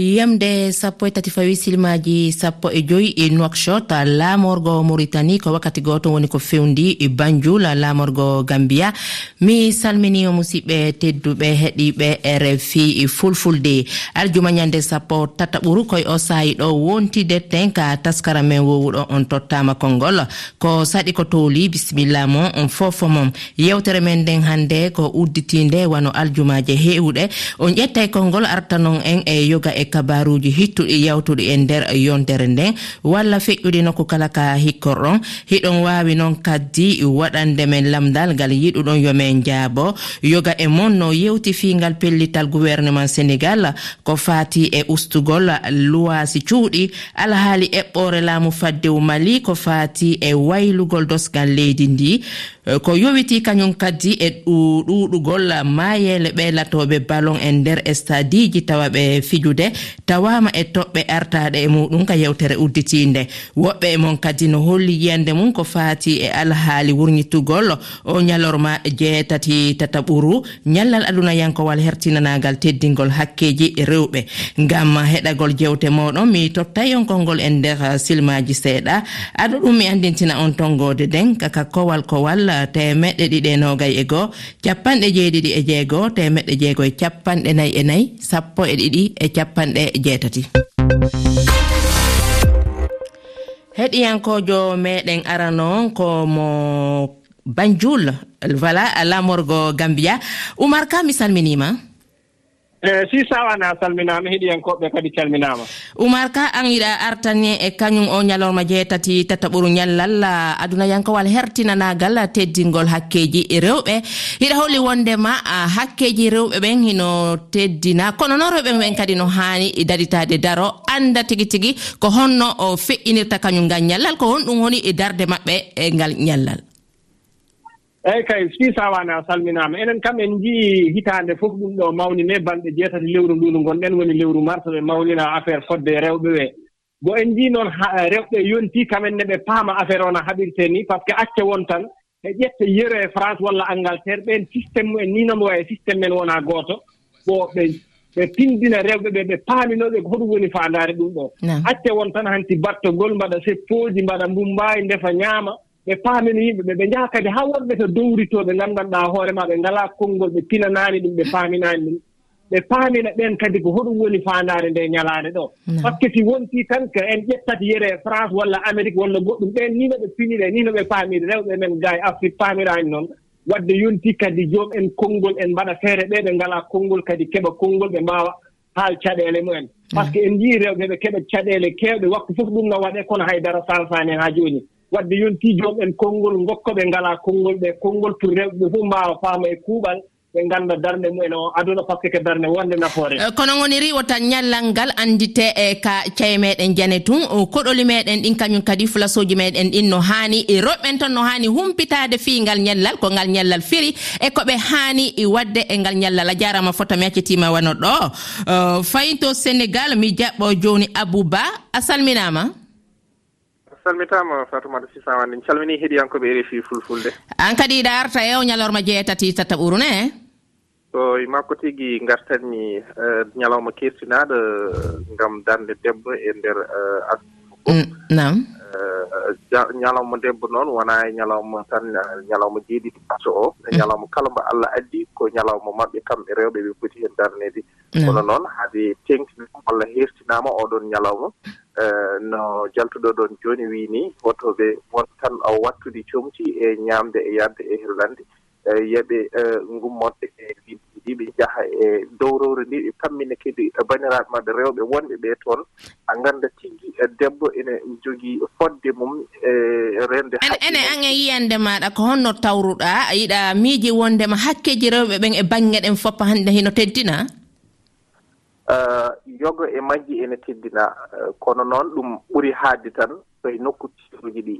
yamde sappo e tati fawi silmaji sappo e joyi e noakshot laamorgo mauritani ko wakkati goto woni ko fewndi e banjul laamorgo gambia. Mi salmini o musidɓe tedduɓe heeɗiɓe rfi e fulfulde. Aljuma ñande sappo tata ɓuru koye o saahi ɗo wontide ten ka taskara men wowuɗo on tottama konngol. Ko saɗi ko towli bisimilla mon on fofo mon yewtere men nden hannde ko udditinde wano aljumaje hewɗe on ƴetta konngol artanon en e yoga e kabaruji hittuɗi e yawtuɗi e nder yontere nden walla feƴƴude nokku kala ka hikkorɗon. Hiɗon wawi noon kaddi waɗande men lamdal ngal yiɗuɗon yomin jaabo yoga e mon no yewti fingal pellital gouvernement sénégal ko fati e ustugol luwasi cuuɗi. Alhaali eɓɓore laamu faddew mali ko fati e waylugol dosgal leydi ndi. Ko yowiti kañum kaddi e ɗuɗugol mayele ɓe latoɓe ballon e nder stadiji tawa ɓe fijude. tawama e toɓɓe artaɗe e muɗum ka yewtere udditinde. Woɓɓe e mon kadi no holli yiyande mum ko fati e alhaali wurñittugol o ñalorma jeetati tataɓuru ñallal aduna yankowal hertinanagal teddingol hakkeji rewɓe. Ngam heɗagol jewte moɗon mi totta yonkolngol e nder silmaji seeɗa. Aɗa ɗum mi andintina on tongode nden kaka kowal kowal temeɗɗe ɗiɗi e nogay e goo capanɗe jeeɗiɗi e jeego temeɗɗe jeego e capanɗe nayi e nayi sappo e ɗiɗi e capan capanɗe jeetati. Heɗiyankojo meɗen arano ko mo banjul voilà lamorgo gambia. Oumar ka mi salminima? eeyi si sawana salminaama heɗiyankoɓe kadi calminama. Oumar ka an yiɗa artane e kañum o ñalorma jeetati tataɓuru ñallal aduna yankowal hertinanagal teddingol hakkeji rewɓe. Hiɗa holli wondema hakkeji rewɓe ɓen hino teddina. Kono noon rewɓe ɓen kadi no hani daditade daro anda tigi tigi ko honno o feƴƴinirta kañum ngal ñallal ko honɗum woni e darde maɓɓe e ngal ñallal. eeyi kay fii sawaani a salminaama. Enen kam en njiyii hitaande fof ɗum ɗo mawnine balɗe jeetati lewru ndu ndu ngonɗen woni lewru mars ɓe mawnina affaire fodde rewɓe ɓee bo en njii noon eh, rewɓe yontii kamenne ɓe paama affaire o no haɓirtee ni par ce que acce won tan e ƴette yero e france walla angleterre ɓeen systéme mumen ni no waye systéme men wonaa gooto. Bo ɓe ɓe pinndina rewɓe ɓe ɓe paaminooɓe ko hoɗum woni faandaare ɗum ɗo. Acce won tan hanti battogol mbaɗa seppooji mbaɗa mbummbaay ndefa ñaama. ɓe paamino yimɓe ɓe ɓe njaha kadi haa wonɓe to dowritooɓe nganndanɗaa hoore maa ɓe ngalaa konngol ɓe pinanaani ɗum ɓe paaminaani ɗum. Ɓe paamina ɓeen kadi ko hoɗum woni faandaare nde ñalaande ɗo. Mm. Par ce que si wontii tan ko en ƴettat yere e france walla amérique walla goɗɗum ɓeen ni no ɓe piniree ni no ɓe paamiri rewɓe men gaa e afrique paamiraani noon. Wadde yontii kadi joom en konngol en mbaɗa feere ɓee ɓe ngalaa konngol kadi keɓa konngol ɓe mbaawa haal caɗeele mumen. Mm. Par ce que en njii rewɓe ɓe keɓa caɗeele keewɗe waktu fof ɗum no waɗee kono haydara sansaani en haa jooni. wadde yontii joom en konngol ngokka ɓe ngalaa konngol ɓe konngol pour rewɓe ɓe fof mbaawa faama e kuuɓal ɓe ngannda darnde mumen o aduna par ce que darnde wonde nafoore. Eh, kono ngoniri wota ñallal ngal anndite e ka ceye meɗen jane tun. Koɗoli meɗen ɗin kañum kadi flasoji meɗen ɗin no haani e roɓɓen tan no haani humpitade fii ngal ñallal ko ngal ñallal firi e ko ɓe haani e wadde e ngal ñallal a jarama fota mi accitima wano ɗo. Eh, Fayinto sénégal mi jaɓɓo joni abouba a salminama salmitama fatoumata sisawande en calmini heeɗiyankoɓe e refi fulfulde. An kadi iɗa arta e o ñalorma jeetati tata ɓurune eh? so e makko tigui gartanmi eh, ñalawma kertinaɗo eh, gam darde debbo e nder mm, nam. Eh, ñalawma debbo noon wonaa e ñalawma tan eh, ñalawma jeeɗiɗi paso o. E ñalawma kala mbo allah addi ko ñalawma maɓɓe kamɓe rewɓe ɓe poti heen darnede hmm. kono noon haade teŋtinama walla hertinama oɗon ñalawma. Eh, no jaltuɗo ɗon jooni wii ni wotoɓe won tan o wattude comti e ñaamde e yarde e hellande. Yeɓe ngummotɗe e liɗɗi ɗi ɓe njaha e dowrowre ndi ɓe pammina kadi e baniraɓe maɓɓe rewɓe wonɓe ɓe toon a ngannda tigi e debbo ene jogii fodde mum e rende ene an e yiyande maɗa ko honno tawruɗa a yiɗa miiji wondema hakkeji rewɓe ɓen e baŋnge ɗen foppa hannde hino teddina? Uh, yoga e majji ene teddina. Uh, kono noon ɗum ɓuri haadde tan koye nokku tiruji ɗi.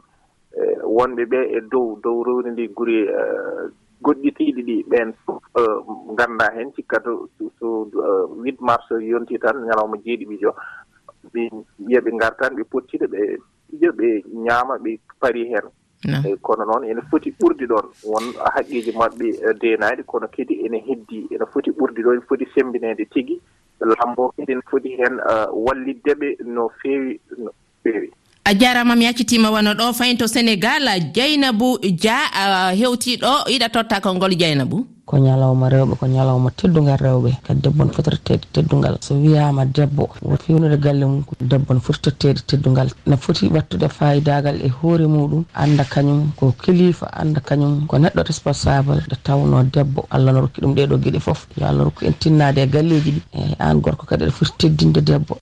Uh, wonɓe ɓe e dow dow rowri ndi guri goɗɗitiiɗi ɗi. Ɓeen fof euh, ngannda heen cikka to so euh, huit mars yontii tan ñalawma jeeɗiɗi jo ɓe wiya ɓe ngartan ɓe pottiɗa ɓe ɓijo ɓe ñaama ɓe pari heen. Eyi kono noon ene foti ɓurdi ɗon won haqqiji maɓɓe euh, deenaaɗi kono kadi ene heddi ene foti ɓurdi ɗo ene foti sembineede tigi. Lambo kadi ene foti heen wallidde ɓe no feewi no feewi. a jarama mi yaccitima wano ɗo fayin to sénégal dieynabou dia hewtiɗo yiɗa totta kongol dieynabou. Ko ñalawma rewɓe ko ñalawma teddugal rewɓe kadi debbo ne foti tottede teddugal so wiyama debbo fewnude galle mum debbo ne foti tottede teddugal ne foti wattude fayidagal e hoore muɗum anda kañum ko kilifa anda kañum ko neɗɗo responsable. Nde tawno debbo allah no rokki ɗum ɗeɗo gueɗe foof yo allah rokku en tinnade e galleji ɗi. E an gorko kadi aɗa foti teddinde debbo.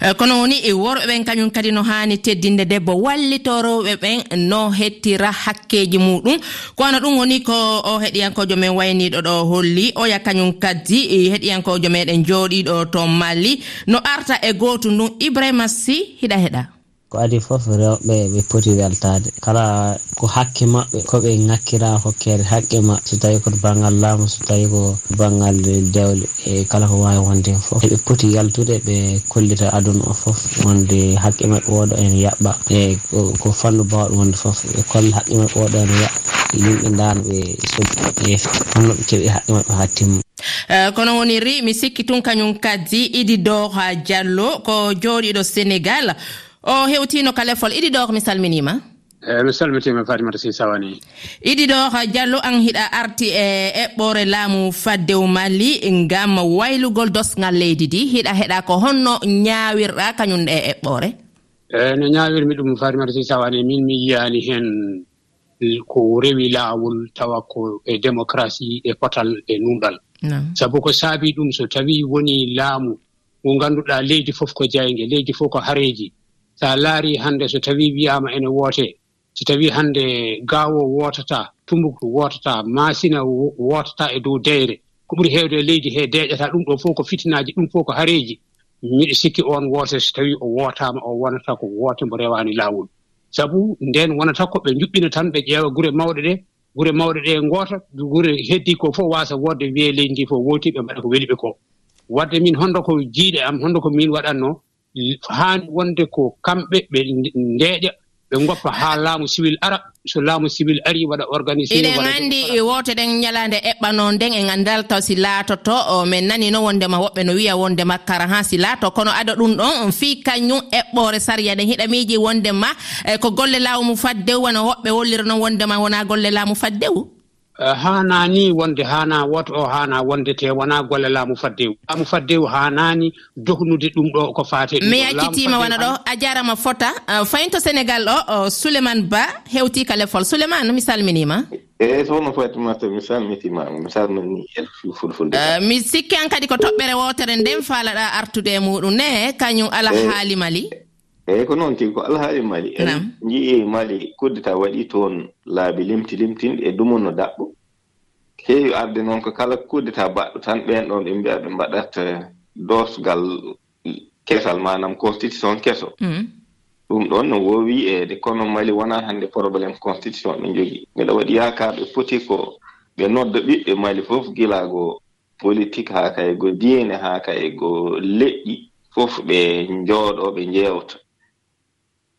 Eh, kono woni e worɓeɓen kañum kadi no hani teddinde debbo wallitoroɓe ɓen no hettira hakkeji muɗum. Kono ɗum woni ko o heɗiyankojo men wayniɗo ɗo holli oya kañum kadi e heɗiyankojo meɗen jooɗiɗo to malli. No arta e gotu ndun ibrahima sy hiɗa heɗa. ko adi fof rewɓe ɓe poti weltade. Kala ko hakke maɓɓe koɓe ŋakkira hokkere haqqe ma so tawi ko banggal laamu so tawi ko banggal dewle e kala ko wawi wonde hen foof eɓe poti yaltude ɓe kollita aduna o foof wonde haqqe maɓɓe oɗo ene yaɓɓa e ko fannu bawɗo wonde foof ɓe kolla haqqe maɓɓe oɗo ene yaɓɓa yimɓe dano ɓe soɓe honno ɓe keeɓi haqqe maɓɓe ha timma. Eh, kono woniri mi sikki tun kañum kadi idi dor diallo ko jooɗiɗo sénégal. o hewtino kalefol iɗi ɗo mi salminima? Eyi mi salmitima fatimata si sawani. Iɗi iɗiɗo diallo an hiɗa arti e eɓɓore laamu faddew malli ngam waylugol dosgal leydi ndi. Hiɗa heɗa ko honno ñawirɗa kañum e eɓɓore? Eyi no ñawirmi ɗum fatimata si sawani min mi yiyani hen ko rewi laawol tawa ko e démocratie e potal e numɗal sabu ko saabi ɗum so tawi woni laamu mo ngannduɗaa leydi fof ko jayge leydi fof ko hareeji. so a laari hannde so tawii wiyaama ene wootee so tawii hannde gaawo wootataa tumbuktu wootataa maasina wootataa e dow deyre ko ɓuri heewde e leydi hee deeƴataa ɗum ɗo fof ko fitinaaji ɗum fof ko hareeji. Miɗo sikki oon woote so tawii o wootaama o wonata ko woote mbo rewaani laawol. Sabu ndeen wonata ko ɓe njuɓɓina tan ɓe ƴeewa gure mawɗe ɗee gure mawɗe ɗee ngoota gure heddii ko fof waasa woodde wiye leydi ndi fof wootii ɓe mbaɗa ko weli ɓe koo wadde min honndo ko jiiɗe am honndo ko min waɗatnoo haani wonde ko kamɓe ɓe ndeeƴa ɓe goppa haa laamu civil ara so laamu civil ari waɗa organisé iɗen anndi woto ɗen ñalaande eɓɓano nden e nganndal taw si laatoto min nani nanino wondema woɓɓe no wiya wondema kara ha si laato kono ada ɗum ɗon fii kañum eɓɓore saria ɗen hiɗa miiji wondema e ko golle laamu faddew wona woɓɓe wollirno wondema wona golle laamu faddew Eh, haanani wonde haana woto o haana wonde te wona golle laamu faddew laamu faddew haanani dohnude ɗum ɗo ko faate mi yaccitima wona ɗo a jarama fota. Eh, Fayin to sénégal o souleymane ba hewti ka lefol souleymane mi salminima eyi sono fatimata mi salmitimama mi salmini en fulfulde. Eh, mi sikki an kadi ko toɓɓere wotere nden faalaɗa artude e muɗum. Ne kañum ala haali mali. eeyi ko noon tigi ko alhaali mali en njii mali kuddita waɗi toon laabi limti limtinɗi e dumunno daɓɓo. Heewi arde noon ko kala kuddita baɗɗo tan ɓeen ɗon ɓe mbiya ɓe mbaɗat dosgal kesal manam constitution keso. Mm. Ɗum ɗon no woowi eede kono mali wonaa hannde probléme constitution ɓe jogii mbiɗa waɗi yaakar ɓe poti ko ɓe nodda ɓiɓɓe mali fof gilaago politique haa kay go diine haa kay go leƴƴi. Fof ɓe njooɗoo ɓe njeewta.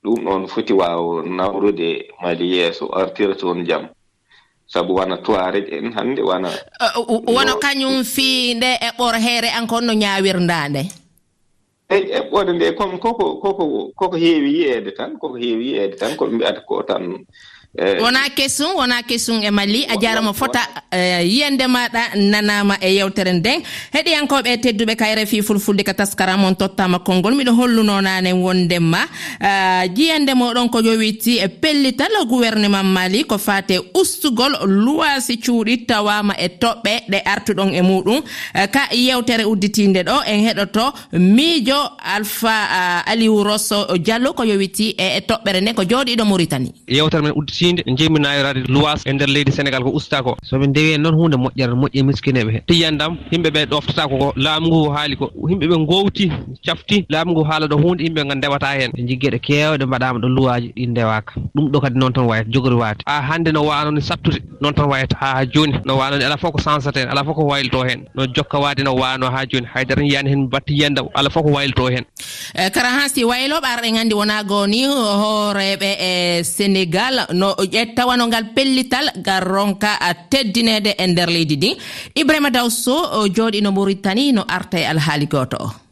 ɗum ɗon foti waawo nawrude mali yeeso artira toon jam. Sabu wona toirej en hannde wona uh, wono kañum fii nde eɓɓoro heere an kon no ñaawirndaa e nde eyi eɓɓode nde comme koko koko koko heewi yiyeede tan koko heewi yiyeede tan koɓe mbiyata ko tan Eh. wona kesum wona kesum e malli. A jarama fota eh, yiyande maɗa nanama e yewtere nden. Heɗiyankoɓe tedduɓe kayre fi fulfulde ka taskaram on tottama konngol. Miɗo hollunonane wondema jiyande eh, moɗon ko yowiti e pellital gouvernement mali ko fate ustugol luwasi cuuɗi tawama e toɓɓe ɗe artuɗon e muɗum. Ka yewtere udditinde ɗo en heɗoto miijo alpha aliou rosso diallo ko yowiti e, e toɓɓere nde ko jooɗiɗo maritani yewtere men udditi tiinde ɗe jeymi nayirade luwas e nder leydi sénégal ko usta ko soɓe ndewi en noon hunde moƴƴere moƴƴe miskineɓe he tiyandam yimɓe ɓe ɗoftata koko laamu ngu haali ko yimɓe ɓe gowti cafti laamu ngu haala ɗo hunde yimɓe ga ndewata hen ɓe jiggueɗe kewɗe mbaɗama ɗo luwaji ɗi ndewaka ɗum ɗo kadi noon tan wayata jogori waade ha hande no wanoni sattude noon tan wayata ha joni no wanoni ala fof ko sansata hen ala fof ko waylito hen no jokka wade no wano ha joni haydara yiyani hen batti yiyandam ala fof ko waylito hen eh, kara hansi wayloɓe arɗe gandi wona goni hooreɓe e sénégal no ƴettawano ngal pellital ngal ronka teddinede e nder leydi ndi. Ibrahima daw so jooɗino mauritani no arta e alhaali goto o.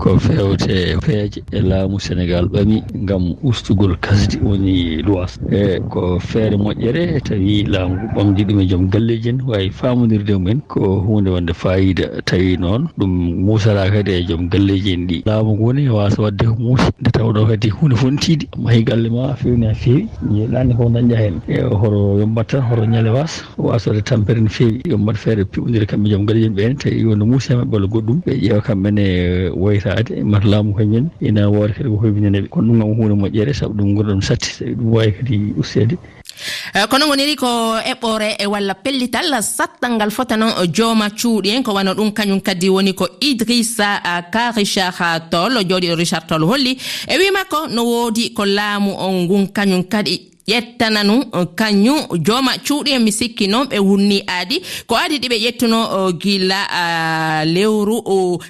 ko fewte peeje e laamu sénégal ɓami ngam ustugol kasdi woni luwas. E ko feere moƴƴere tawi laamu ngu ɓamdi ɗum e joom galleji en wawi famodirde mumen ko hunde wonde fayida tawi noon ɗum musata kadi e joom galleji en ɗi. Laamu ngu woni wasa wadde ko muusi nde tawɗo kadi hunde fontiɗi amma hi galle ma fewni ha fewi jeeɗani ko dañɗa hen e horo yombat tan horo ñale was wasode tampere no fewi yombat feere piɓodira kamɓe joom galleji en ɓene tawi wonde muusi e mabɓe walla goɗɗum ɓe ƴeewa kamɓene e woyta kaade mata laamu kañumen ina woore kadi ko hoybineneɓe kono ɗum kam hunde moƴƴere saabu ɗum gura ɗum satti tawi ɗum wawi kadi ustede eh, kono goniri ko eɓɓore e walla pellital sattal ngal fota noon jooma cuuɗi en ko wano ɗum kañum kadi woni ko idrissa eh, ka richard toll jooɗiɗo richard toll holli. E wimakko no woodi ko laamu on ngun kañum kadi ƴettana nu eh, kañum jooma cuuɗi en mi sikki noon ɓe wunni aadi. Ko aadi ɗi ɓe ƴettuno eh, gila eh, lewru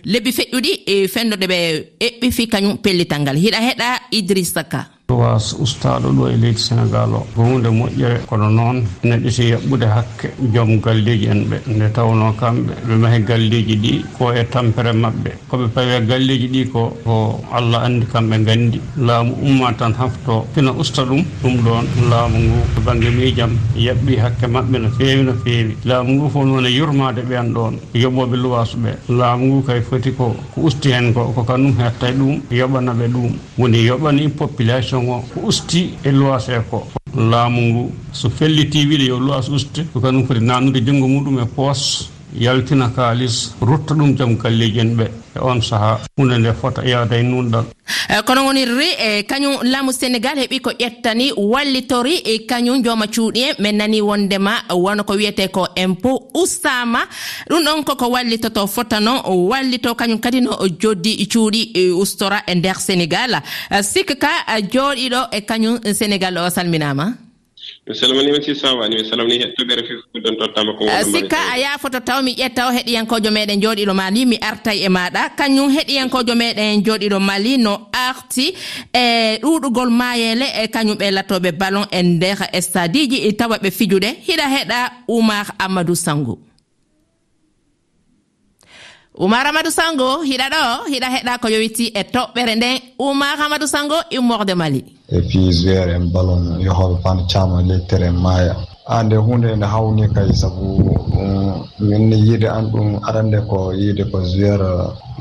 lebbi feƴƴuɗi e fenndo ɗe ɓe eɓɓifi kañum pellital ngal hiɗa heɗa idrissa ka. was ustaɗo ɗo e leydi sénégal o. Ko hunde moƴƴere kono noon ne ɗeti yaɓɓude hakke joom galleji en ɓe. Nde tawno kamɓe ɓe mahi galleji ɗi ko e tampere mabɓe koɓe pawi e galleji ɗi ko ko allah andi kamɓe gandi laamu umma tan hafto fina usta ɗum ɗum ɗon laamu ngu. To banggue miijam yaɓɓi hakke mabɓe no fewi no fewi laamu ngu fof noon e yurmade ɓen ɗon yoɓoɓe luwasu ɓe. Laamu ngu kay foti ko ko usti hen ko ko kanum hetta ɗum yoɓanaɓe ɗum. Woni yoɓani population constitution o ko usti e loise ko laamu ngu. So felliti wiide yo loise uste ko kañum foti nannude junngo muɗum e poos. yaltina kaalis rutta ɗum joom galleji en ɓe e on saaha hunde nde fota yaada e nunɗal. Eyi kono wonirri e kañum laamu sénégal heeɓi ko ƴettani wallitori e kañum jooma cuuɗi en min nani wondema wona ko wiyete ko impôt ustama ɗum ɗon koko wallitoto fotano wallito kañum kadi no joddi cuuɗi e ustora e nder sénégal eh, sikka ka jooɗiɗo e kañum sénégal o salminama. mi salminima si sawani mi salmini hettogere fof ɗon tottama ko eh, sikka a yafoto taw mi ƴetta o heɗiyankojo meɗen jooɗiɗo mali mi artay e maɗa. Kañum heɗiyankojo meɗen jooɗiɗo mali no arti e ɗuɗugol mayele e kañum ɓe lattoɓe ballon e nder stade ji tawa ɓe fijude hiɗa heɗa oumar amadou sango oumar amadou sango hiɗa ɗo hiɗa heɗa ko yowiti e toɓɓere nden. Oumar amadou sango immorde mali. e puis joueur en ballon yo hoɓe pancama e lettere en maaya. Ande hunde nde hawni kay saabu um, minne yiide an ɗum arande ko yiide ko joueur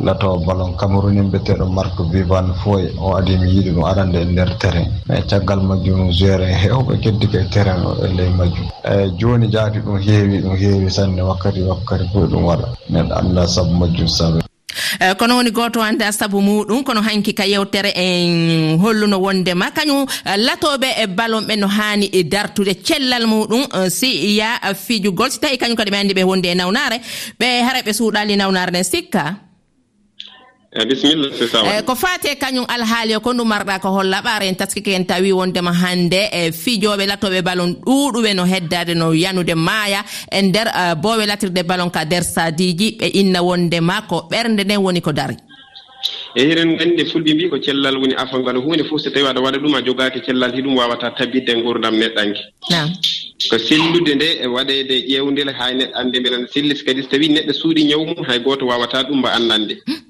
lato ballon camerounin mbiyeteɗo marque vivan foy o adi mi yiide ɗum arande e nder terrain. Mais caggal majjum joueur en hewɓe keddike e terrain o e ley majjum. Eyi joni jaati ɗum heewi ɗum heewi sanne wakkati wakkati fof ɗum waɗa. Neɗɗo anda saabu majjum sabe Eh, kono woni goto hande asabu muɗum kono hanki ka yewtere en holluno wondema kañum eh, latoɓe e ballon ɓe no hani e dartude cellal muɗum eh, si ya fijugol si tawi kañum kadi ɓe andi ɓe wondi e nawnare ɓe haara ɓe suuɗali nawnare nden sikka. Eh, e bisimilla c'est eh, ça ko fate kañum alhaali o ko ndu marɗa ko holla ɓaara en taskike en tawi wondema hannde. Eh, e fijoɓe latoɓe ballon ɗuɗuɓe no heddade no yanude maaya. E nder bowe latirde ballon ka nder sadiji ɓe inna wondema ko ɓernde nden woni ko dari. E hiren nganndi fulɓe mbi ko cellal woni afangal huunde fof so tawi aɗa waɗa ɗum a jogaaki cellal hiɗum wawata tabbidde nguurdam neɗɗanke. Ko sellude nde e waɗeede ƴeewndel hay neɗɗannde mbelana sellis kadi so tawi neɗɗo suuɗi ñaw mum hay gooto wawata ɗum mba anndande hmm.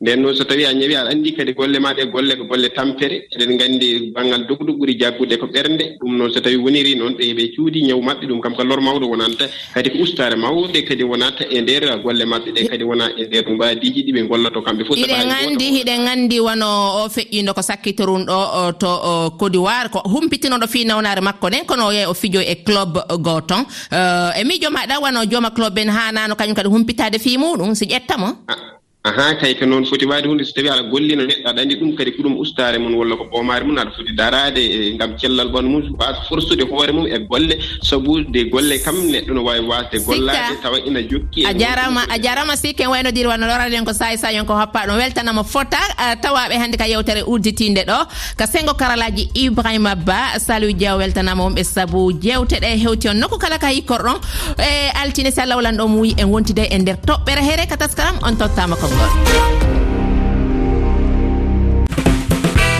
nden noon so tawi a ñawi aɗa anndi kadi golle maa ɗe golle ko golle tampere eɗen nganndi banngal dogdu ɓuri jaggude ko ɓernde. Ɗum noon so tawi woniri noon ɓe ɓe cuudi ñawu maɓɓe ɗum kam ko lor mawɗo wonanta kadi ko ustare mawɗe kadi wonata e nder golle maɓɓe ɗe kadi wona e nder mbaadiiji ɗi ɓe ngollato kamɓe fof hiɗen anndi hiɗen anndi wono o feƴƴino ko sakkitorum ɗo to kodiwar ko humpitinoɗo fi nawnare makko nden kono o yehi o fijo e club goton e miijo maɗa wono jooma club en hanano kañum kadi humpitade fi muɗum si ƴettamo? Ah, ahan kay ko noon foti waade hunde so tawi aɗa gollino neɗɗo aɗa anndi ɗum kadi ko ɗum ustaare mum walla ko ɓoomaare mum aɗa foti daraade e, ngam cellal ɓon mum waasa forsude hoore mum e golle. Sabude golle kam neɗɗo no waawi waasde gollaade tawa ina jokki e a jarama a jarama sikki en wayno dir wano lorade ko sahi sahi on ko hoppa ɗum. Weltanama fota tawaɓe hannde ka yewtere udditinde ɗo ka sengo karalaji ibrahima ba salou diaw weltanama wonɓe sabu jewteɗe hewti on. Nokku kala ka hikkorɗon e altine si allah wolan ɗo mo wuyi en wontide e nder toɓɓere here ka taskaram on tottama kom akbar